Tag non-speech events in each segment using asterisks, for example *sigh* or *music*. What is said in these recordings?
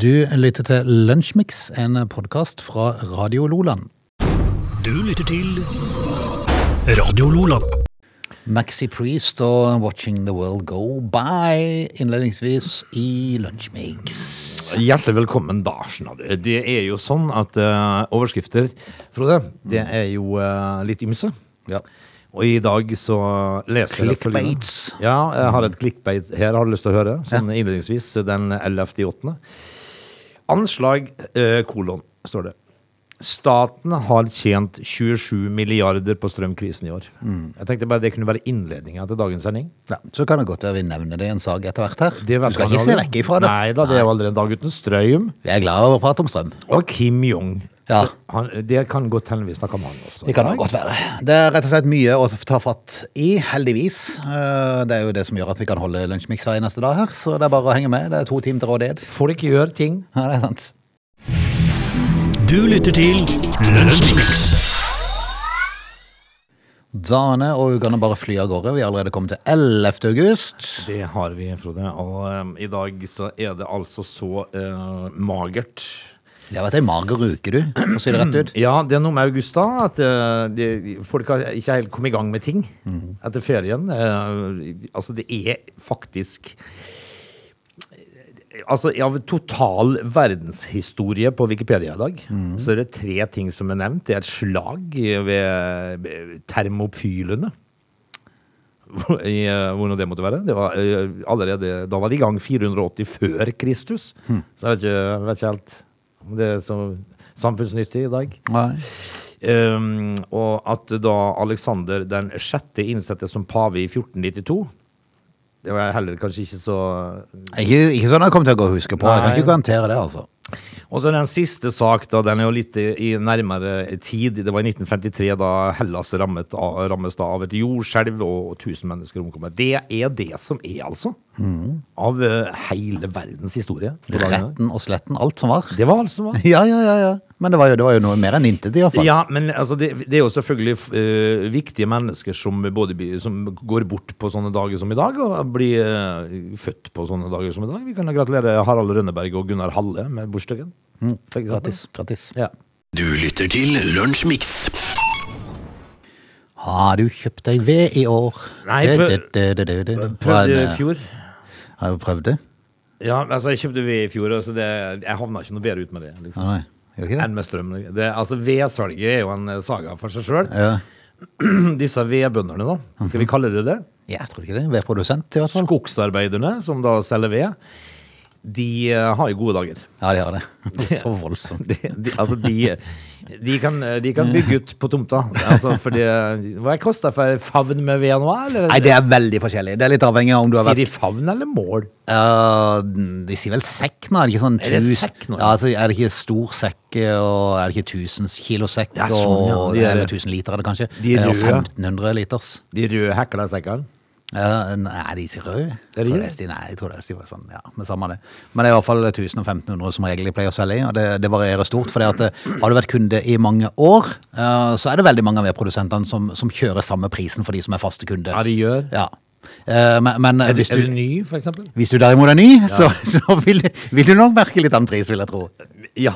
Du lytter til Lunsjmix, en podkast fra Radio Loland. Du lytter til Radio Loland. Maxi Priest og Watching the World Go By innledningsvis i Lunsjmix. Hjertelig velkommen da. Det er jo sånn at uh, overskrifter, Frode, det er jo uh, litt ymse. Ja. Og i dag så leser jeg følgende. Ja, jeg har et clickbait her, har du lyst til å høre? Sånn innledningsvis, den 11.8. Anslag, eh, kolon, står det. Staten har tjent 27 milliarder på strømkrisen i år. Jeg tenkte bare det kunne være innledninga til dagens sending. Ja, så kan det godt være vi nevner det i en sak etter hvert her. Du skal ikke se vekk ifra det. Nei da, det er jo aldri en dag uten strøm. Vi er glad i å prate om strøm. Og Kim Jong. Ja. Han, det kan godt hende vi snakker om han også. Det kan det godt være. Det er rett og slett mye å ta fatt i, heldigvis. Eh, Det er jo det som gjør at vi kan holde Lunsjmix hver eneste dag her, så det er bare å henge med. Det er to timer til rådighet. Folk gjør ting. Ja, det er sant. Du lytter til Lunsjmix. Dagene og ukene bare flyr av gårde. Vi er allerede kommet til 11. august. Det har vi, Frode. Og um, i dag så er det altså så uh, magert. Det har vært ei mager uke, du, for å si det rett ut. Ja, det er noe med august da, at eh, det, folk har ikke helt kommet i gang med ting etter ferien. Eh, altså, det er faktisk Altså, Av total verdenshistorie på Wikipedia i dag, så er det tre ting som er nevnt. Det er et slag ved termopylene. I, eh, hvor nå det måtte være. Det var, allerede, da var de i gang 480 før Kristus. Så jeg vet ikke, jeg vet ikke helt det er så samfunnsnyttig i dag. Nei. Um, og at da Alexander den sjette innsettes som pave i 1492 Det var heller kanskje ikke så Ikke, ikke sånn jeg kommer til å gå og huske på. Jeg kan ikke garantere det, altså. Og så den siste sak, da, den er jo litt i, nærmere tid. Det var i 1953, da Hellas rammet rammes da av et jordskjelv og 1000 mennesker omkommer. Det er det som er, altså. Av eh, hele verdens historie. Retten og sletten, alt som var. Det var alt som var. *laughs* Ja, ja, ja. ja. Men det var jo, det var jo noe mer enn intet, i hvert fall. Ja, men altså, det, det er jo selvfølgelig uh, viktige mennesker som, både, som går bort på sånne dager som i dag, og blir uh, født på sånne dager som i dag. Vi kan gratulere Harald Rønneberg og Gunnar Halle med bursdagen. Mm. eksempel. Gratis. gratis. Ja. Du lytter til Lunsjmix. Har du kjøpt deg ved i år? Nei, Det- prøv- det- det- det- det- det- det. Prøvde er i fjor. Har du prøvd det? Ja, altså, jeg kjøpte ved i fjor, så det, jeg havna ikke noe bedre ut med det. Liksom. Nei, gjør ikke det? Enn med strøm. Det, altså, Vedsalget er jo en eh, saga for seg sjøl. Ja. *clears throat* Disse vedbøndene, da. Skal vi kalle det det? ja, jeg tror ikke det. Vedprodusent, i hvert fall. Skogsarbeiderne, som da selger ved, de eh, har jo gode dager. Ja, de har det. *laughs* Det er så voldsomt. *laughs* de, de, altså de, de, kan, de kan bygge ut på tomta. Altså fordi, hva koster for favn med ved nå? Eller? Nei, det er veldig forskjellig. Det er litt avhengig av om du har vært Sier de favn eller mål? Uh, De sier vel sekk nå? Er det ikke sånn Er det sekk nå? Ja, altså, er det ikke stor sekk, og er det ikke 1000 kilo sekk, Ja, sånn, ja. og er- eller 1000 liter er det kanskje? De Eh, og røde. 1500 liters. De røde heklesekkene? Ja, nei, de sier røde. Er de er- Nei, jeg tror det er sånn, ja, men samme det. Men det er i hvert fall 1500 som regel de pleier å selge i, og det, det varierer stort. For eh, har du vært kunde i mange år, eh, så er det veldig mange av vedprodusentene som, som kjører samme prisen for de som er faste kunder. Ja, de gjør. Ja. Eh, Men, men Er, du, hvis er du du ny, for eksempel? hvis du derimot er ny, så, *laughs* så vil, vil du nok merke litt annen pris, vil jeg tro. Ja,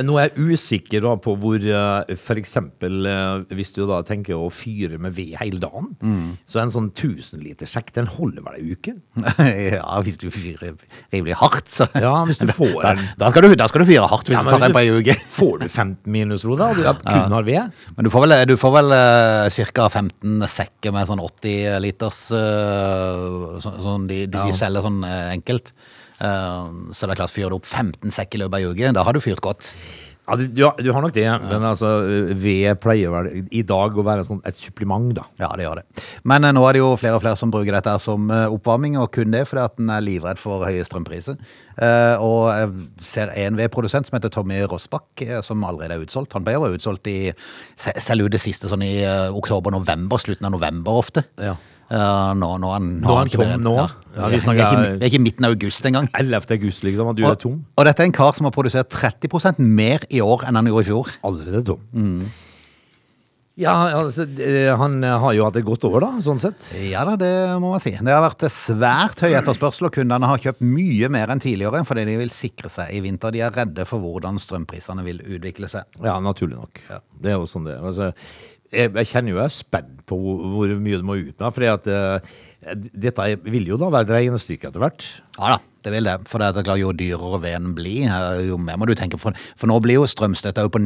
nå er jeg usikker da på hvor F.eks. for eksempel eh, hvis du da tenker å fyre med ved hele dagen, Mm. så en sånn 1000 liter sekk, den holder vel ei uke? *laughs* Ja, hvis du fyrer rimelig hardt, så Ja, hvis du *laughs* får da, en da, skal du, da skal du fyre hardt hvis Ja, du tar den hvis på ei uke. *laughs* Får du 15 minus, Roda, og du kun har ved? Men du får vel, du får vel uh, ca. 15 sekker med sånn 80 liters eh, så, sånn de, de, de selger sånn eh, enkelt. Eh, så det er klart, fyrer du opp 15 sekk i løpet av ei uke, da har du fyrt godt. Ja, du, du, har- du har nok det, men altså, ved pleier vel i dag å være sånn et supplement, da. Ja, det gjør det. Men eh, nå er det jo flere og flere som bruker dette som eh, oppvarming, og kun det fordi at en er livredd for høye strømpriser. Eh, og jeg ser en vedprodusent som heter Tommy Rossbakk, eh, som allerede er utsolgt. Han ble jo utsolgt i selv ut det siste sånn i eh, oktober-november, slutten av november ofte. Ja. Eh, nå, nå han, Nå er han tom nå? Ja. vi snakker, det, er ikke, det er ikke midten av august engang. 11. august, liksom, At du er tom. og dette er en kar som har produsert 30% mer i år enn han gjorde i fjor. Allerede tom. Ja, altså, han eh, har jo hatt et godt år, da, sånn sett. Ja da, det må man si. Det har vært svært høy etterspørsel, og kundene har kjøpt mye mer enn tidligere fordi de vil sikre seg i vinter. De er redde for hvordan strømprisene vil utvikle seg. Ja, naturlig nok. Ja. Det er jo sånn det er. Altså, jeg, jeg kjenner jo jeg er spent på hvor, hvor mye du må ut med, fordi at eh, dette vil jo da være et regnestykke etter hvert. Ja da, det vil det. For det er klart, jo dyrere veden blir, eh, jo mer må du tenke på. For nå blir jo strømstøtta på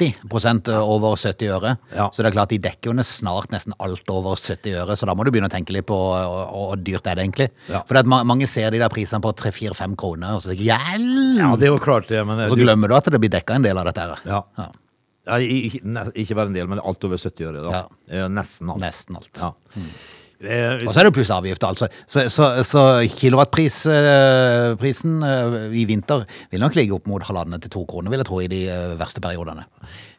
90% over 70 øre. Ja. Så det er klart de dekker jo snart nesten alt over 70 øre, så da må du begynne å tenke litt på hvor dyrt er det egentlig. Ja. For mange ser de der prisene på 3-4-5 kroner, og så tenker hjelp! Ja, det er jo klart det, men Og så du- glemmer du at det blir dekka en del av dette her. Ja. Ja. Ja, ikke, bare en del, men alt over 70 øre. da. Ja. Eh, Nesten alt. Nesten alt. Ja. Eh, Og så er det pluss avgift, altså. Så, så, så kilowattprisen i vinter vil nok ligge opp mot halvannen til to kroner, vil jeg tro, i de eh, verste periodene.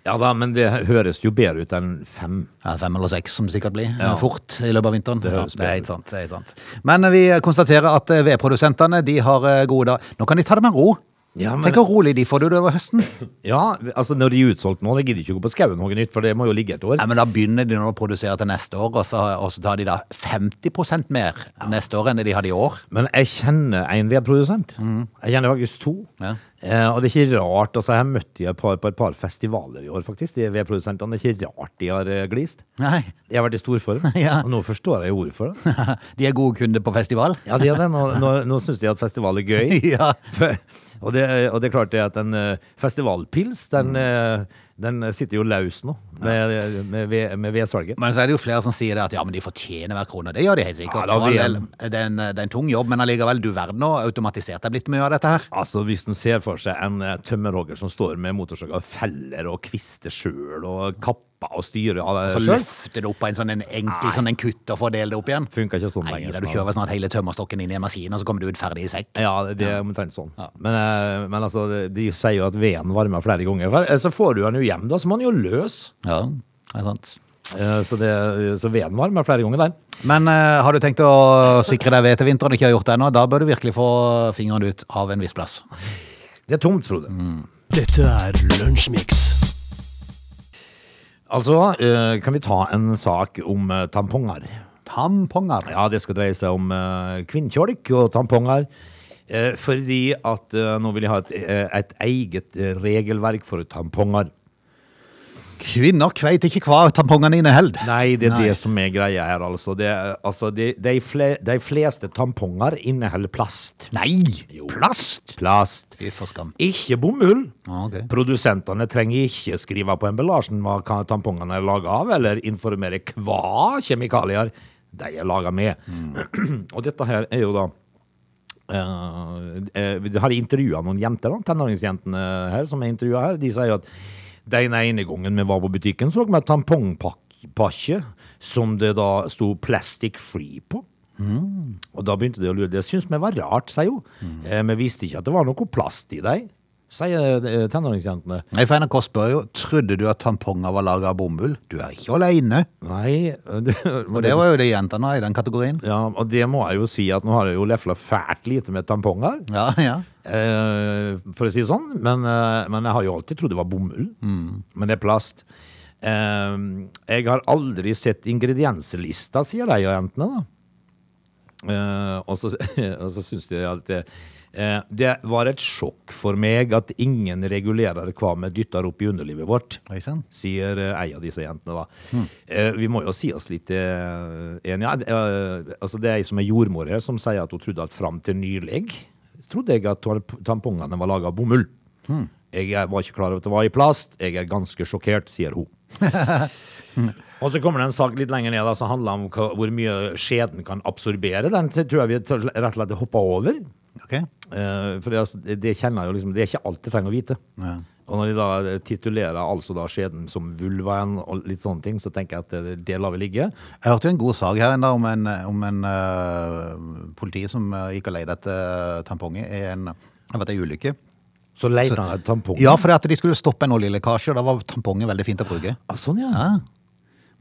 ja da, men det høres jo bedre ut enn fem. Ja, fem eller seks, som det sikkert blir. Ja. Fort i løpet av vinteren. Det Ja, høres det er sant. det er ikke sant. Men eh, vi konstaterer at eh, vedprodusentene de har eh, gode dager. Nå kan de ta det med ro. Ja, men- Tenk hvor rolig de får det utover høsten. *coughs* Ja, altså når de er utsolgt nå, de gidder ikke å gå på skauen noe nytt, for det må jo ligge et år. Nei, men Da begynner de å produsere til neste år, og så, og så tar de da 50% mer neste år enn det de hadde i år. Men jeg kjenner en vedprodusent. Jeg kjenner faktisk to. Ja. Eh, og det er ikke rart, altså jeg har møtt de et par, på et par festivaler i år, faktisk, de vedprodusentene. Det er ikke rart de har eh, glist. Nei, De har vært i storform, *laughs* Ja. og nå forstår jeg hvorfor. det. *laughs* de er gode kunder på festival. Ja, de er det. Nå, nå, nå syns de at festival er gøy. *laughs* Ja. Og det, og det er klart det at en eh, festivalpils, den, eh, den sitter jo løs nå med, med, med vedsalget. Men så er det jo flere som sier det at ja, men de fortjener hver krone. Det gjør de helt sikkert. Ja, del, det, er en, det er en tung jobb, men allikevel, du verden nå automatisert er blitt mye av dette her. Altså, Hvis en ser for seg en uh, tømmerhogger som står med motorsag og feller og kvister sjøl og kapper og styre av Så det sjøl løfter det opp på en sånn en enkel Nei. sånn en kutter for å dele det opp igjen. Funker ikke sånn Nei, lenger. du kjører snart hele tømmerstokken inn i en maskin, og så kommer du ut ferdig i sekk. Ja, det er omtrent sånn. Men, eh, men altså, de sier jo at veden varmer flere ganger. Eh, Så får du den jo hjem, da, så må den jo løs. Ja, det er sant. Eh, Så, det, så veden varmer flere ganger der. Men uh, har du tenkt å sikre deg ved til vinteren og ikke har gjort det ennå, da bør du virkelig få fingeren ut av en viss plass. Det er tomt, Frode. Dette er Lunsjmix. Altså, eh, kan vi ta en sak om eh, tamponger? Tamponger. Ja, det skal dreie seg om uh, kvinnkjolk og tamponger. Eh, fordi at eh, nå vil jeg ha et, eh, et eget eh, regelverk for tamponger. Kvinner kveit ikke hva tampongene inneholder. Nei, det er Nei. det som er greia her, altså. Det, altså de, de, fle, de fleste tamponger inneholder plast. Nei! Plast! Plast. Skam. Ikke bomull. Ja, ok. Produsentene trenger ikke skrive på emballasjen hva tampongene er laga av, eller informere hva kjemikalier de er laga med. *clears throat* Og dette her er jo da uh, uh, har intervjua noen jenter, da, tenåringsjentene her, som er intervjua her. De sier jo at den ene gangen vi var på butikken, så vi et tampongpakke som det da sto 'plastic free' på. Og da begynte de å lure. Det syntes vi var rart, sier hun. Eh, vi visste ikke at det var noe plast i dem, sier eh, tenåringsjentene. Nei, for NRK spør jo Trodde du at tamponger var laga av bomull. Du er ikke alene. Nei det, Og det var jo det jentene i den kategorien. Ja, og det må jeg jo si at nå har jeg jo lefla fælt lite med tamponger, Ja, ja. eh, for å si det sånn. Men, eh, men jeg har jo alltid trodd det var bomull. Men det er plast. Eh, jeg har aldri sett ingredienslista, sier de og jentene, da. Eh, og så, *laughs* og så syns de at det, eh, det var et sjokk for meg at ingen regulerer hva vi dytter opp i underlivet vårt sier eh, ei av disse jentene. da. Eh, vi må jo si oss litt eh, enige. Eh, altså det er ei som er jordmor her, som sier at hun trodde at fram til nylig trodde jeg at tampongene var laga av bomull. Jeg er- var ikke klar over at det var i plast. Jeg er ganske sjokkert, sier hun. *laughs* Og så kommer det en sak litt lenger ned da, som handler om hvor mye skjeden kan absorbere. Den tror jeg vi rett og slett hopper over. Ok. Eh, for det, altså, det, det kjenner jeg jo liksom, det er ikke alt jeg trenger å vite. Ja. Og når de da eh, titulerer altså da skjeden som vulvaen og litt sånne ting, så tenker jeg at det, det lar vi ligge. Jeg hørte jo en god sak her om en, om en uh, politi som eh, gikk og leide etter tamponger i en, en ulykke. Så leide han etter tamponger? Ja, for at de skulle stoppe en oljelekkasje, og da var tamponger veldig fint å bruke. Ah, sånn, ja. Ja.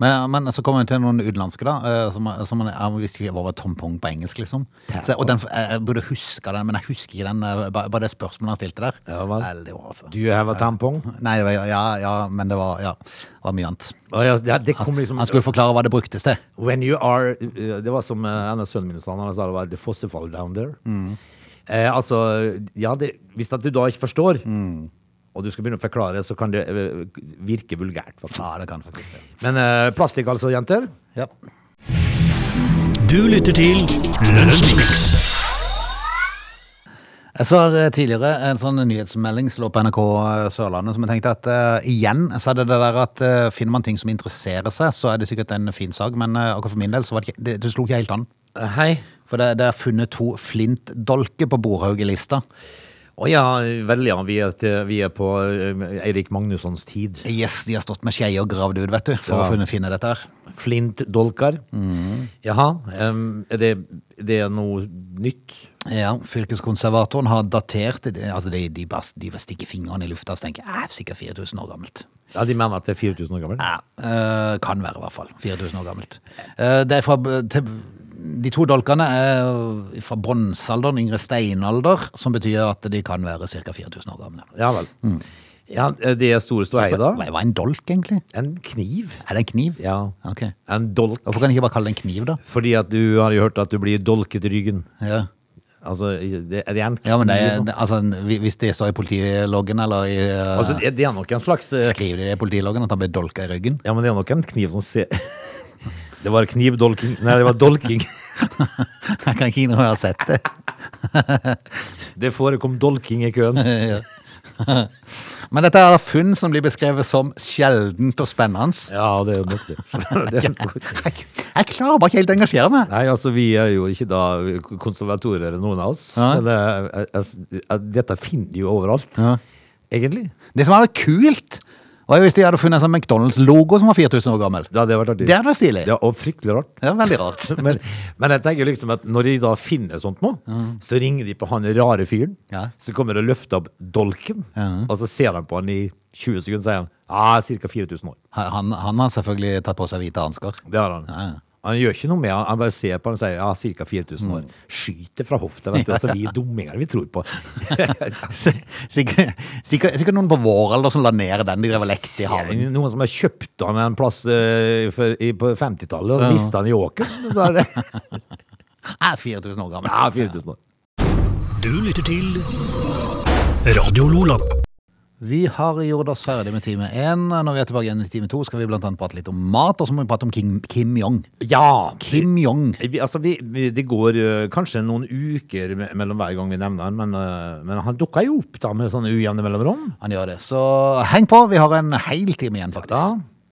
Men, men så kommer vi til noen utenlandske, da. eh, Som, som jeg visste ikke var tompong på engelsk, liksom. Så, og den, jeg, jeg burde huske den, men jeg husker ikke den. eh, Bare, det spørsmålet han stilte der. Ja, vel. Vel, det var altså Do you have a tampong? Nei, det var, ja, ja, men det var, ja, var mye annet. Ja, liksom Han skulle forklare hva det bruktes til. When you are Det var som en av sønnen min sa, han sa det var the fossefall down there. Mm. Eh, altså, ja, det, hvis at du da ikke forstår, Mm. Og du skal begynne å forklare, så kan det eh, virke vulgært. faktisk. Ja, det kan faktisk ja. Men uh, plastikk altså, jenter. Ja. Du lytter til Lunsjmix. Jeg så eh, tidligere en sånn nyhetsmelding som lå på NRK Sørlandet, som jeg tenkte at uh, igjen så er det det der at uh, finner man ting som interesserer seg, så er det sikkert en fin sak, men uh, akkurat for min del så var det ikke, det, det slo ikke helt an. Hei. For det, det er funnet to flintdolker på Borhaug-lista. Å ja, vel ja, vi er, til, vi er på eh, Eirik Magnussons tid. Yes, de har stått med skjeier og gravd ut, vet du, for Ja. å finne, finne dette her. Flintdolker. Mm. Jaha, Um, er det, det er noe nytt? Ja, fylkeskonservatoren har datert altså de, de, bare, de bare stikker fingrene i lufta og tenker er sikkert 4000 år gammelt. Ja, De mener at det er 4000 år gammelt? Ja, eh, kan være i hvert fall. 4000 år gammelt. Eh, det er fra, til, de to dolkene er fra bronsealderen, yngre steinalder, som betyr at de kan være ca. 4000 år gamle. Ja vel. Ja, det er store ståhei da. Hva er en dolk, egentlig? En kniv. Er det en kniv? Ja. Ok. En dolk. Hvorfor kan jeg ikke bare kalle det en kniv, da? Fordi at du har jo hørt at du blir dolket i ryggen. Ja, Altså, det, er det en kniv? ja men det er, altså, hvis det står i politiloggen, eller i uh, altså, det, er nok en slags uh, Skriver de det i politiloggen at han ble dolka i ryggen? Ja, men det er nok en kniv som ser *laughs* Det var knivdolking. Nei, det var dolking. *laughs* Jeg kan ikke innrømme jeg har sett det. Det forekom dolking i køen. *laughs* Ja. Men dette er funn som blir beskrevet som sjeldent og spennende. Ja, det er jo nok det. *laughs* det er nok. Jeg, jeg klarer bare ikke helt å engasjere meg. Nei, altså vi er jo ikke da konservatorer, noen av oss. Ja. Men det, er- dette finner de jo overalt, Ja. egentlig. Det som er kult, jo hvis de hadde funnet en sånn McDonald's-logo som var 4000 år gammel. Ja, Det hadde vært artig. Det hadde vært stilig. Ja, og fryktelig rart. Er veldig rart. *laughs* Men, men jeg tenker liksom at når de da finner sånt nå, så ringer de på han rare fyren Ja. Så kommer og løfter opp dolken, mm. og så ser de på han i 20 sekunder, sier han ja, ca. 4000 år. Han, han har selvfølgelig tatt på seg hvite hansker. Det har han. Ja, ja. Han gjør ikke noe med han, han bare ser på han og sier ja, ca. 4000 år. Skyter fra hofta, vet du. Altså, vi er dumminger, vi tror på. *laughs* Sikkert, noen på vår alder som la ned den. De drev og lekte i haven. Noen som har kjøpt han en plass uh, for, i, på 50-tallet, og ja. mista han i åkeren. Er Jeg er 4000 år gammel. ja, 4000 år. Du lytter til Radio Lola. Vi har gjort oss ferdig med time én. Når vi er tilbake igjen i time to, skal vi blant annet prate litt om mat, og så må vi prate om Kim, Kim Jong. Ja! Kim Jong. Vi, altså, vi, vi, det går uh, kanskje noen uker me- mellom hver gang vi nevner han, men, uh, men han dukker jo opp da med sånne ujevne mellomrom. Han gjør det. Så heng på. Vi har en hel time igjen, faktisk. Da.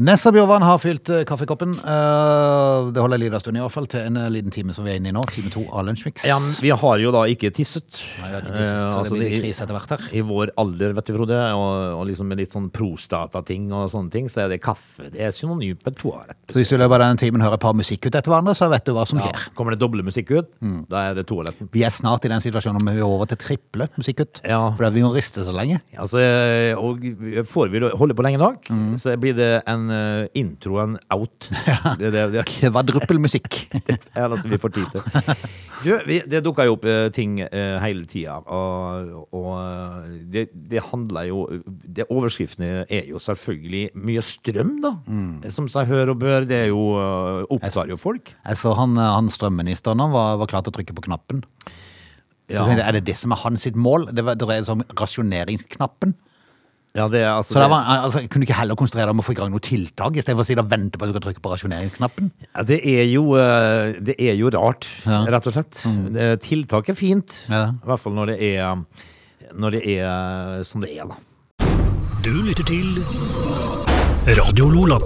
Nessa Bjørvann har fylt eh, kaffekoppen. Eh, det holder en liten stund i hvert fall til en eh, liten time som vi er inne i nå. Time to av Lunsjmix. Ja, vi har jo da ikke tisset. Nei, vi har ikke tisset, så Eh, altså, det blir litt i- krise etter hvert her. I vår alder, vet du, Frode, og, og liksom med litt sånn prostata-ting og sånne ting, så er det kaffe. Det er synonymt med toalett. Så hvis du i løpet av den timen hører et par musikkut etter hverandre, så vet du hva som Ja. skjer. Kommer det doble musikk ut, Mm. da er det toaletten. Vi er snart i den situasjonen om vi er over til triple musikkut. Ja. For vi må riste så lenge. Altså, og får vi holde på lenge nok, Mm. så blir det en eh, intro, en out. Det, det, det, Kvadruppelmusikk. det er det *laughs* vi får tid til. *laughs* Du, vi, det dukker jo opp uh, ting uh, hele tida, og, og eh, det, det handler jo det Overskriftene er jo selvfølgelig mye strøm, da. Mm. Som seg hør og bør. Det er jo eh, opptar jo folk. Jeg så han, strømmen han strømministeren han var, var klar til å trykke på knappen. Ja, tenkte Er det det som er hans sitt mål? Det var- det om rasjoneringsknappen. Ja det er altså Så det- var, altså, Kunne du ikke heller konsentrere deg om å få i gang noe tiltak, istedenfor å si vente på at du skal trykke på rasjoneringsknappen. Ja, det er jo, eh, det er jo rart, Ja. rett og slett. Mm. Tiltak er fint, Ja. i hvert fall når det er, når det er som det er, da. Du lytter til Radio Lola.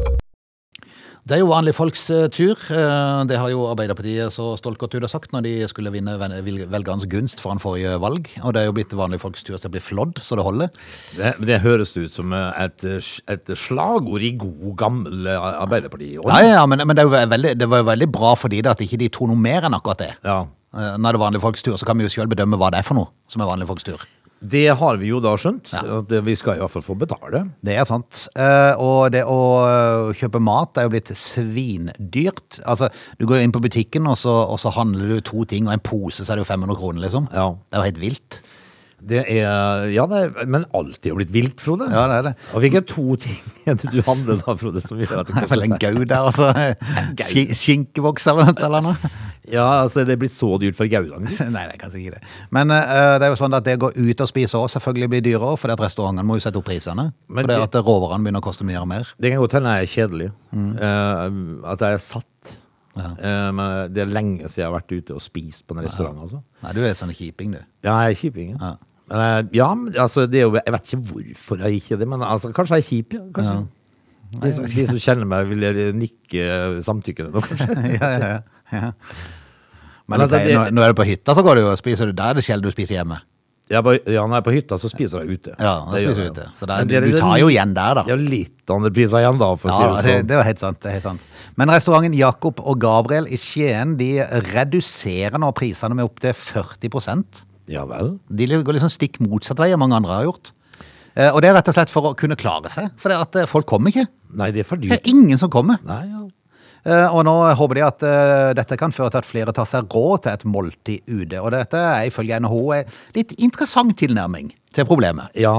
Det er jo vanlige folks eh, tur. Eh, Det har jo Arbeiderpartiet så stolt gått ut og sagt når de skulle vinne velgernes gunst foran forrige valg. Og det er jo blitt vanlige folks tur til å bli flådd, så det holder. Det, det høres ut som et, et slagord i god, gammel Arbeiderparti. Ja, ja, men, men det, jo veldig, det var jo veldig bra for de at ikke de tok noe mer enn akkurat det. Ja. Eh, Når det er vanlige folks tur, så kan vi jo selv bedømme hva det er for noe som er vanlige folks tur. Det har vi jo da skjønt. At vi skal i hvert fall få betale. Det er sant. Eh, og det å eh, kjøpe mat er jo blitt svindyrt. Altså, du går inn på butikken, og så, og så handler du to ting, og en pose så er det jo 500 kroner, liksom. Ja. Det er jo helt vilt. Det er, ja, det er, men alt er jo blitt vilt, Frode. Ja, det er det. Og hvilke to ting *laughs* er det du handler da, Frode? Som gjør at det Det er vel en gouda, altså. *laughs* Ski- Skinkeboks eller noe. Ja, altså, det er blitt så dyrt for gaudene. *laughs* Nei, det er kanskje ikke det. Men uh, det er jo sånn at det å gå ut og spise også selvfølgelig blir dyrere, fordi at restaurantene må jo sette opp prisene. Fordi det- at råvarene begynner å koste mye og mer. Det kan godt hende jeg er kjedelig. eh, at jeg er satt. Ja. Eh, men det er lenge siden jeg har vært ute og spist på en restaurant. Altså. Nei, du er sånn kjiping, du. Ja, jeg er kjiping. Ja. Ja. Eh, ja, altså, det er jo, jeg vet ikke hvorfor jeg ikke er det, men altså, kanskje jeg er kjip. Ja, kanskje. De, som, de som kjenner meg, vil nikke samtykkende nå, kanskje. *laughs* ja, ja, ja. ja. Men Men altså, det- når, når er du på hytta, så går du og spiser du der. Er det sjelden du spiser hjemme. Ja, ja, når jeg er på hytta, så spiser jeg ute. Ja, Det spiser jeg ute. Så det er, du, er du tar jo igjen der, da. Er litt andre priser igjen, da, Ja, si det, det sånn. det er helt sant. det er helt sant. Men restauranten Jakob og Gabriel i Skien de reduserer nå prisene med opptil 40 Ja vel. De går liksom stikk motsatt vei enn mange andre har gjort. Eh, Og det er rett og slett for å kunne klare seg. For det at eh, folk kommer ikke. Nei, det er for Det dyrt. er ingen som kommer. Nei, ja. Eh, Og nå håper de at eh, dette kan føre til at flere tar seg råd til et måltid ute. Og dette er ifølge NHO en litt interessant tilnærming til problemet. ja.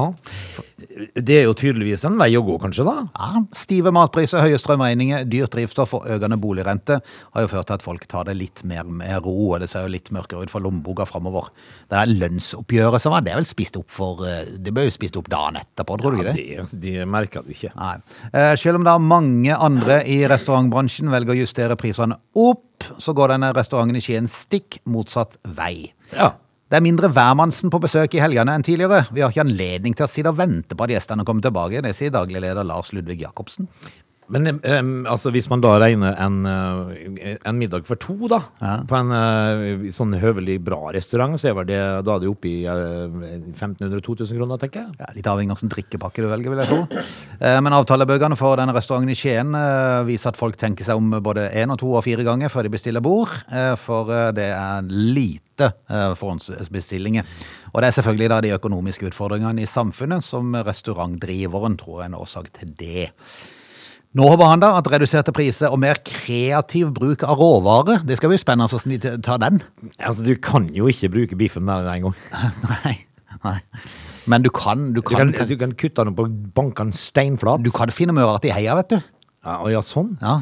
Det er jo tydeligvis en vei å gå, kanskje, da. Ja, Stive matpriser, høye strømregninger, dyrt drivstoff og økende boligrente har jo ført til at folk tar det litt mer med ro, og det ser jo litt mørkere ut for lommeboka framover. Det der lønnsoppgjøret som var, det er vel spist opp for eh, Det ble jo spist opp dagen etterpå, tror du ikke det? det, det merker du ikke. Nei. Eh, Selv om da mange andre i restaurantbransjen velger å justere prisene opp, så går denne restauranten i Skien stikk motsatt vei. Ja. Det er mindre hvermannsen på besøk i helgene enn tidligere. Vi har ikke anledning til å sitte og vente på at gjestene kommer tilbake. Det sier daglig leder Lars Ludvig Jacobsen. Men um, altså, hvis man da regner en, eh, en middag for to, da, på en uh, sånn høvelig bra restaurant, så er det, da er det oppe i uh, 1500-2000 kroner, tenker jeg. Ja, litt avhengig av hvilken drikkepakke du velger, vil jeg tro. Eh, Men avtalebøkene for denne restauranten i Skien eh, viser at folk tenker seg om både én og to og fire ganger før de bestiller bord, eh, for eh, det er lite eh, forhåndsbestillinger. Og det er selvfølgelig da de økonomiske utfordringene i samfunnet som restaurantdriveren tror er en årsak til det. Nå håper han da at reduserte priser og mer kreativ bruk av råvarer, det skal bli spennende hvordan de tar den. Altså, du kan jo ikke bruke biffen mer enn en gang. *laughs* Nei, nei. Men du kan, du Du kan, kan, du kan kutte den på banken steinflat. du kan finne mører at de heia, vet du. Ja, og ja, sånn. Ja.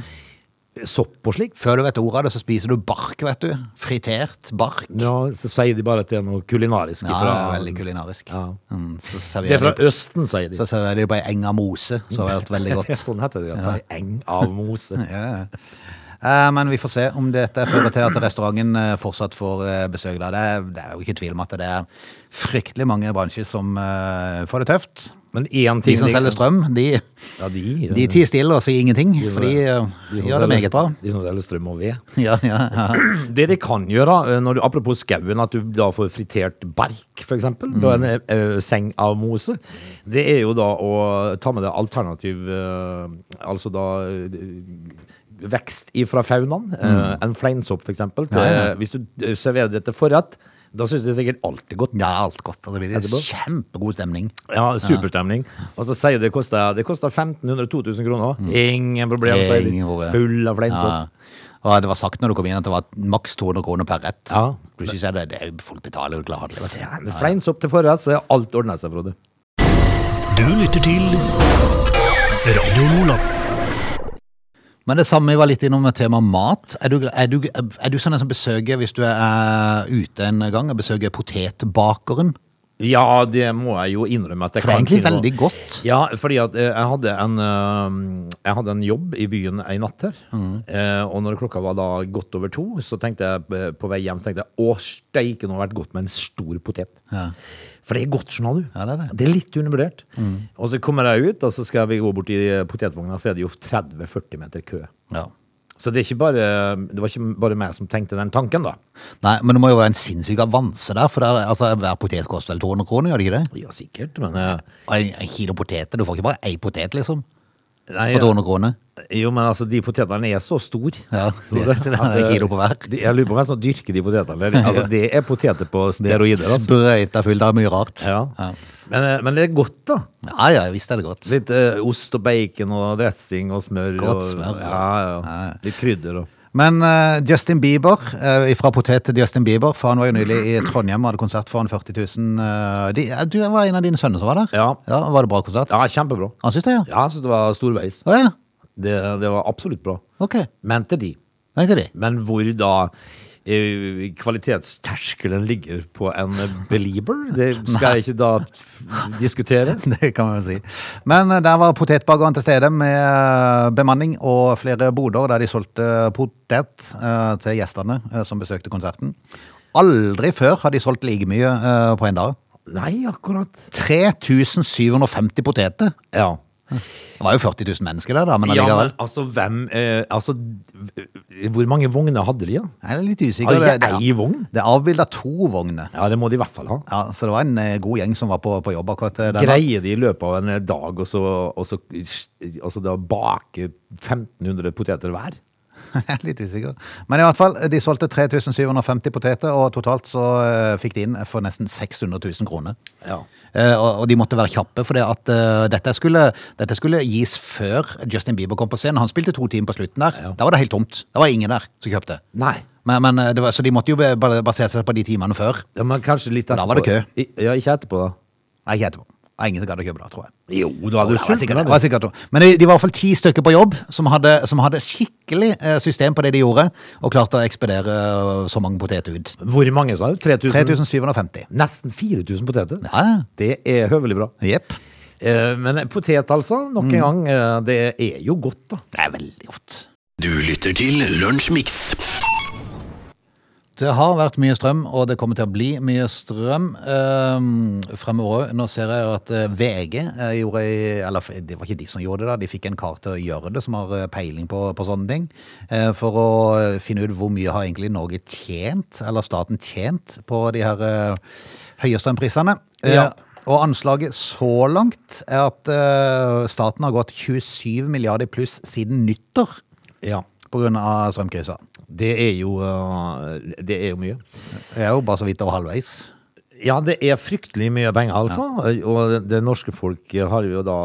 Sopp og slikt. Før du vet ordet av det, så spiser du bark, vet du. Fritert bark. Ja, så sier de bare at det er noe kulinarisk. Ja, fra, er veldig kulinarisk. Ja. Mm, Det er fra de, Østen, sier de. så serverer de på ei eng av mose, så det vært veldig *laughs* godt. sånn heter det. Ja. Eng av mose. *laughs* Ja, ja. Eh, Men vi får se om dette fører til at restauranten eh, fortsatt får eh, besøk. Det, er, det er jo ikke tvil om at det er fryktelig mange bransjer som får det tøft. Men én De som selger strøm, de, Ja, de, de tier stille og sier ingenting, for de eh, de gjør det meget bra. De som selger strøm og ved. Ja, ja, ja. *clears throat* Det de kan gjøre, eh, du, apropos skauen, at du da får fritert bark, eksempel, da en eh, seng av mose, det er jo da å ta med deg alternativ, eh, altså da vekst ifra faunaen. eh, en fleinsopp, eksempel. Ja, ja. Hvis du serverer det til forrett, da synes du sikkert alt er godt. Ja, alt godt. Og det blir Etterpå? kjempegod stemning. Ja, superstemning. Og så sier de det koster, det koster 1500-2000 kroner. Ingen problem, sier de. Mm. Ingen problem. Full av fleinsopp. Ja. Og det var sagt når du kom inn at det var maks 200 kroner per rett. Ja. Plutselig synes jeg det, det er folk betaler jo klart. Fleinsopp til forrett, så er alt ordnet seg, Frode. Du lytter til Radio Lola. Men det samme vi var litt innom med tema mat. Er du, er du, er du sånn en som besøker, hvis du er ute en gang, og besøker potetbakeren? Ja, det må jeg jo innrømme at jeg For det er egentlig veldig godt. Ja, fordi at eh, jeg hadde en eh, Jeg hadde en jobb i byen en natt her. Mm. Eh, og når klokka var da godt over to, så tenkte jeg på vei hjem så tenkte jeg, å steike, nå har vært godt med en stor potet. Ja. For det er godt, skjønner du. Ja, det er det. Mm. det er litt undervurdert. Og så kommer jeg ut, og så skal vi gå bort i potetvogna, så er det jo 30-40 meter kø. Ja. Så det, bare, det var ikke bare meg som tenkte den tanken, da. Nei, men det må jo være en sinnssyk avanse der, for der, altså, hver potet koster vel 200 kroner, gjør det ikke det? Ja, sikkert, men eh, En, en kilo poteter, du får ikke bare ei potet, liksom, nei, for 200 kroner. Jo, men altså, de potetene er så store. Ja, de- *laughs* det- så det er kilo på hver. De- Jeg lurer på hvem som dyrker de potetene. *laughs* Altså, det er poteter på steroider, altså. Sprøyta fullt av mye rart. Ja. Ja. Men, eh, men det er godt, da. Ja, ja, visst er det godt. Litt eh, ost og bacon og dressing og smør. Godt smør, ja. Ja, ja. Ja, ja. Litt krydder og Men uh, Justin Bieber, uh, fra potet til Justin Bieber, for han var jo nylig i Trondheim og hadde konsert foran 40 000. Uh, de, eh, du var en av dine sønner som var der? Ja. Var det bra konsert? Ja, kjempebra. Han syntes det, ja? Ja, han synes det var storveis. Oh, ja. Det, det var absolutt bra. Ok. Mente de. Mente de. Men hvor da eh, kvalitetsterskelen ligger på en belieber, det skal jeg ikke da diskutere. *laughs* Det kan man jo si. Men eh, der var potetbakeren til stede med eh, bemanning og flere boder der de solgte potet eh, til gjestene eh, som besøkte konserten. Aldri før har de solgt like mye eh, på en dag. Nei, akkurat. 3750 poteter. Ja. Det var jo 40 000 mennesker der, da, men Ja, men altså, hvem eh, Altså, hvor mange vogner hadde de, da? Jeg er litt usikker. Hadde Det, ikke ei vogn? det er avbilda to vogner. Ja, det må de i hvert fall ha. Ja, så det var en eh, god gjeng som var på, på jobb akkurat der. Greier de i løpet av en dag da bake 1500 poteter hver? *laughs* Jeg er litt usikker. Men i hvert fall, de solgte 3750 poteter, og totalt så eh, fikk de inn for nesten 600 000 kroner. Ja. Eh, og, og de måtte være kjappe, for det at eh, dette, skulle, dette skulle gis før Justin Bieber kom på scenen. Han spilte to timer på slutten der. Ja. Da var det helt tomt. Det var ingen der som kjøpte. Nei. Men, men det var, så de måtte jo basere seg på de timene før. Ja, men kanskje litt Da var det kø. I- Ja, ikke etterpå, da. Nei, ikke etterpå. Var ingen som gadd å kjøpe det, tror jeg. Jo, da hadde du var sikkert, sulten. det var sikkert, men de, de var i hvert fall ti stykker på jobb som hadde, som hadde skikkelig eh, system på det de gjorde, og klarte å ekspedere eh, så mange poteter ut. Hvor mange, sa du? 3750. Nesten 4000 poteter? Ja, ja. Det er høvelig bra. Jepp. Eh, men potet, altså. Nok Mm. en gang. Eh, det er jo godt, da. Det er veldig godt. Du lytter til Lunsjmix. Det har vært mye strøm, og det kommer til å bli mye strøm um, fremover. Nå ser jeg at eh, VG eh, gjorde Eller det var ikke de som gjorde det, da. De fikk en kar til å gjøre det, som har eh, peiling på, på sånne ting. eh, for å finne ut hvor mye har egentlig Norge tjent, eller staten tjent, på de her uh, høye strømprisene. Ja. og anslaget så langt er at staten har gått 27 milliarder pluss siden nyttår Ja. pga. strømkrisa. Det er jo eh, Det er jo mye. Det er jo bare så vidt over halvveis. Ja, det er fryktelig mye penger, altså. Og det norske folk har jo da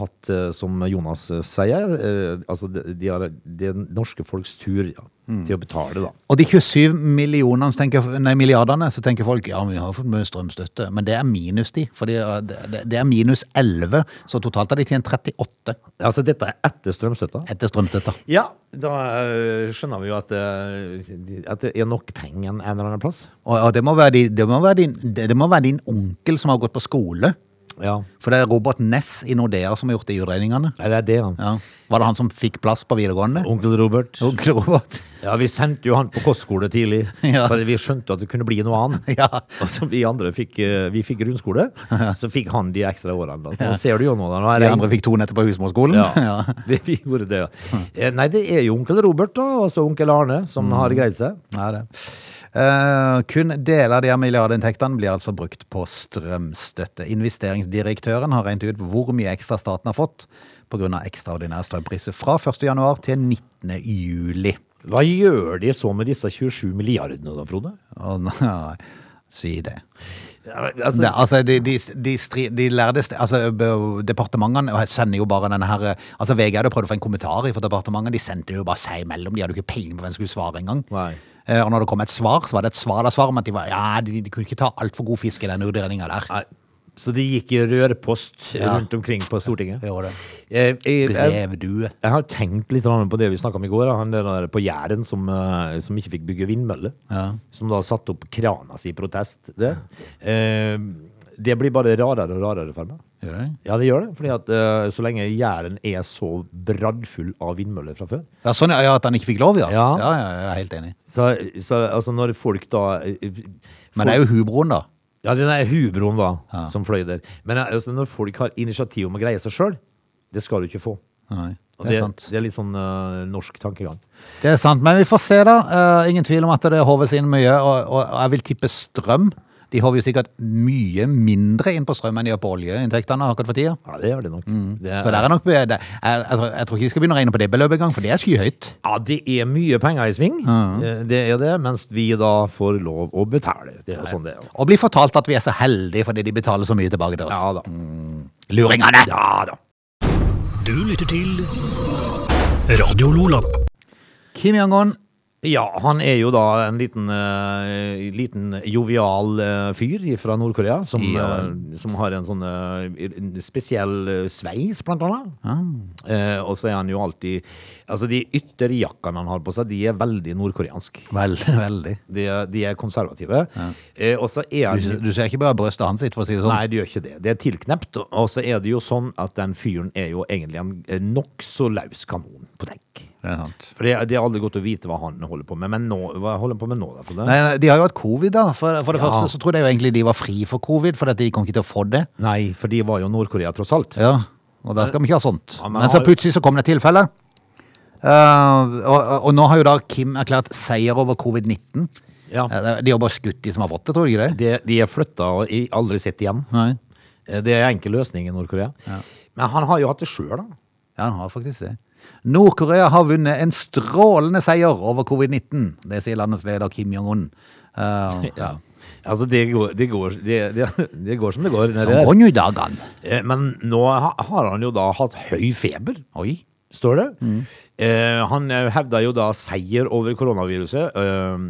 hatt, eh, som Jonas sier, eh, altså det, de er det norske folks tur ja, til å betale, da. Og de 27 millionene, tenker, nei, milliardene, så tenker folk ja, vi har fått mye strømstøtte, men det er minus de. For det, det, det er minus 11, så totalt har de tjent 38 Altså, dette er etter strømstøtta. etter strømstøtta. Ja, da eh, skjønner vi jo at, eh, at det er nok penger en eller annen plass. Og, og det, må være din, det, må være din, det, det må være din onkel som har gått på skole. Ja, For det er Robert Ness i Nordea som har gjort de utregningene. Nei, det er det, han. Ja. Var det han som fikk plass på videregående? Onkel Robert. Onkel Robert. Ja, vi sendte jo han på kostskole tidlig, *laughs* Ja. for vi skjønte at det kunne bli noe annet. *laughs* Ja. Og så vi andre fikk, eh, vi fikk grunnskole, *laughs* så fikk han de ekstra årene. Nå ser du jo nå, da. Nå De andre fikk to netter på husmorskolen. Ja, det, vi gjorde det. Eh, Nei, det er jo onkel Robert, da, og så onkel Arne, som har greid seg. Ja, det. Eh, kun deler av de her milliardinntektene blir altså brukt på strømstøtte. Investeringsdirektøren har regnet ut hvor mye ekstra staten har fått pga. ekstraordinære strømpriser fra 1. januar til 19. juli. Hva gjør de så med disse 27 milliardene da, Frode? Oh, nei, si det. Ja, Altså, det altså, de, de, de, stri, de lærde altså, Departementene sender jo bare denne her Altså VG hadde prøvd å få en kommentar fra departementet. De sendte det jo bare seg imellom. De hadde jo ikke peiling på hvem som skulle svare engang. Eh, Og når det kom et svar, så var det et svar der svar om at de, var, ja, de, de kunne ikke ta altfor god fisk i den utredninga der. Nei. Så de gikk i rørpost Ja. rundt omkring på Stortinget? Jo, det. jeg, Jeg, jeg, jeg har tenkt litt på det vi snakka om i går. da. Han der der på Jæren som, eh, som ikke fikk bygge vindmølle. Ja. Som da satte opp krana si i protest. Det. Eh, det blir bare rarere og rarere for meg. Gjør det? Ja, det gjør det. fordi at uh, så lenge Jæren er så braddfull av vindmøller fra før Ja, sånn ja, at han ikke fikk lov, ja. Ja. ja, ja jeg er helt enig. Så, så altså når folk da folk, Men det er jo hubroen, da. Ja, den er hubroen da, Ja. som fløy der. Men eh, altså, når folk har initiativ om å greie seg sjøl, det skal du ikke få. Nei, det er sant. det er litt sånn uh, norsk tankegang. Det er sant, men vi får se da. Uh, ingen tvil om at det håves inn mye, og, og jeg vil tippe strøm. De håver jo sikkert mye mindre inn på strøm enn de gjør på oljeinntektene akkurat for tida. Ja, det gjør det nok. Det er, Så der er nok, det, jeg, jeg, tror, jeg tror ikke vi skal begynne å regne på det beløpet engang, for det er skyhøyt. ja, det er mye penger i sving, mm. det er det, mens vi da får lov å betale. Det er sånn det er. Og blir fortalt at vi er så heldige fordi de betaler så mye tilbake til oss. Ja da. Luringene! Ja da. Du lytter til Radio Lola. Kim Jong-un, Ja, han er jo da en liten, uh, liten jovial uh, fyr fra Nord-Korea, som, Ja uh, som har en sånn en spesiell sveis, blant annet. Eh, og så er han jo alltid Altså, de ytterjakkene han har på seg, de er veldig nordkoreanske. veldig, *laughs* veldig. De, de er konservative. Ja. og så er han Du, du ser ikke bare brøstet hans for å si det sånn. Nei, det gjør ikke det. Det er tilknept. Og så er det jo sånn at den fyren er jo egentlig en nokså løs kanon på dekk. Det er sant. For det, det er aldri godt å vite hva han holder på med. Men nå, hva holder han på med nå, da? Nei, nei, De har jo hatt covid, da. For, for det Ja. første så trodde jeg jo egentlig de var fri for covid, for at de kom ikke til å få det. Nei, for de var jo Nord-Korea, tross alt. Ja, Og da skal vi ikke ha sånt. Ja, men Men så plutselig så kom det et tilfelle. Uh, og, og nå har jo da Kim erklært seier over covid-19. Ja. Eh, De har bare skutt de som har fått det, tror du ikke det? De, de er flytta og aldri sett igjen. Nei. Eh, Det er enkel løsning i Nord-Korea. Men han har jo hatt det sjøl, da. Ja, han har faktisk det. Nord-Korea har vunnet en strålende seier over covid-19. Det sier landets leder Kim Jong-un. *laughs* Uh, ja. Altså, det går, det går, det, det, går som det går. Som går jo dagene. Eh, Men nå har han jo da hatt høy feber. Oi. står det. Eh, han eh, hevda jo da seier over koronaviruset. eh,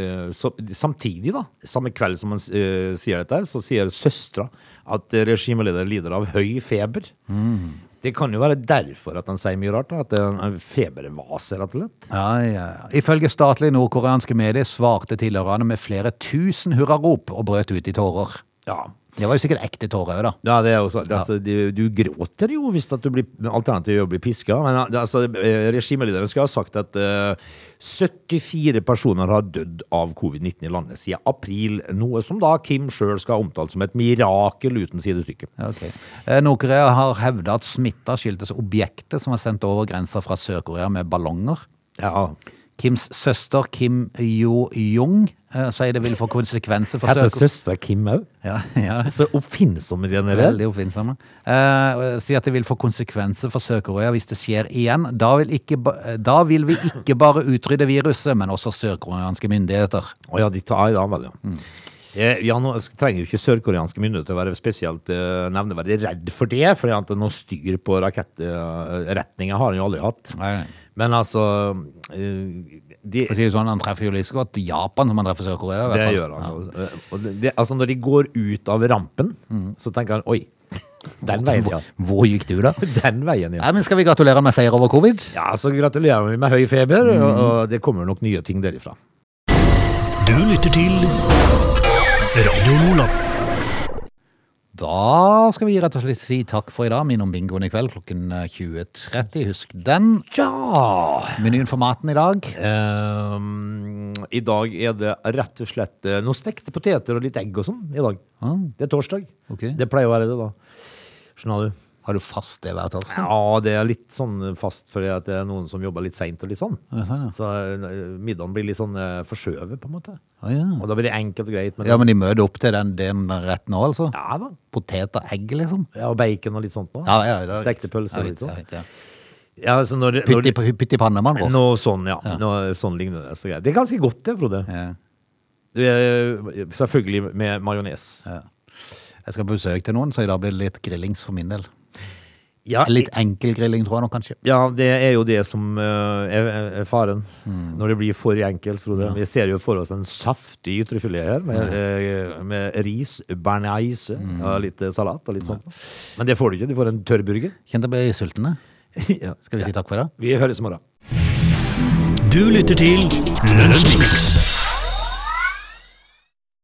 eh, så, samtidig, da, samme kveld som han sier dette, så sier søstera at regimeleder lider av høy feber. Det kan jo være derfor at han sier mye rart. Da, at det er en febervase, rett og slett. Ja, ja. Ifølge statlige nordkoreanske medier svarte tilhørerne med flere tusen hurrarop og brøt ut i tårer. Ja. Det var jo sikkert ekte tårer òg, da. Ja, det er jo sånn. altså, du, du gråter jo hvis at du blir alternativet er å bli piska. Men altså, eh, regimelederen skal ha sagt at uh, 74 personer har dødd av covid-19 i landet siden april. Noe som da Kim sjøl skal ha omtalt som et mirakel uten sidestykke. Okay. ok. Eh, Nord-Korea har hevda at smitta skyldtes objektet som var sendt over grensa fra Sør-Korea med ballonger. Ja, Kims søster Kim Jo-jung eh, sier det vil få konsekvenser for Heter søstera Kim òg? Ja, ja. Så oppfinnsomme de er. Veldig oppfinnsomme. Eh, sier at det vil få konsekvenser for Sør-Korea hvis det skjer igjen. Da vil, ikke, eh, da vil vi ikke bare utrydde viruset, men også sørkoreanske myndigheter. Å ja, de tar i dag, vel, ja. Mm. Ja, nå trenger jo ikke sørkoreanske myndigheter å være spesielt uh, nevneverdig redd for det, for noe styr på rakettretninga har han jo aldri hatt. Nei, nei. Men altså eh, de, For å si det sånn, Han treffer jo like så godt Japan som han treffer Sør-Korea. Det gjør han. Ja. og det, altså når de går ut av rampen, så tenker han oi, *laughs* den veien, ja. Hvor, gikk du, da? *laughs* Den veien, ja. Nei, men Skal vi gratulere med seier over covid? Ja, så gratulerer vi med høy feber, og, og det kommer nok nye ting derifra. Du lytter til Radio Lola. Da skal vi rett og slett si takk for i dag. Minn om bingoen i kveld klokken eh, 20.30. Husk den. Ja! Menyen for maten i dag. Um, I dag er det rett og slett eh, noen stekte poteter og litt egg og sånn i dag. Ah. Det er torsdag. Okay. Det pleier å være det, da. Skjønner du? Har du fast det hver torsdag? Ja, det er litt sånn fast fordi det er noen som jobber litt seint og litt sånn. Ja, sånn, ja. Så eh, middagen blir litt sånn eh, forskjøvet, på en måte. Å, ja. Og da blir det enkelt og greit. Men, ja, men de møter opp til den, den retten nå, altså? ja da. Potet og egg, liksom? Ja, og bacon og litt sånt noe. Ja, ja, Stekte pølser og litt sånn. ja, ja. Ja, når, når, Pytt i, pytt i panne, mann. Noe sånn, ja. Noe sånn lignende. Så det er ganske godt, det, Frode. Ja. Det er, selvfølgelig med majones. Jeg skal på besøk til noen, så i dag blir det litt grillings for min del. Ja, Litt enkel grilling, tror jeg nok kanskje. ja, det er jo det som eh, er, er faren. Mm. Når det blir for enkelt, Frode. Vi ser jo for oss en saftig ytrefilet her, med, eh, med ris, bearnaise, Mm. og litt eh, salat og litt sånt. Men det får du ikke. Du får en tørr burger. Kjente jeg ble sulten, ja. Skal vi si takk for det? Vi høres i morgen. Du lytter til Lunsjmix.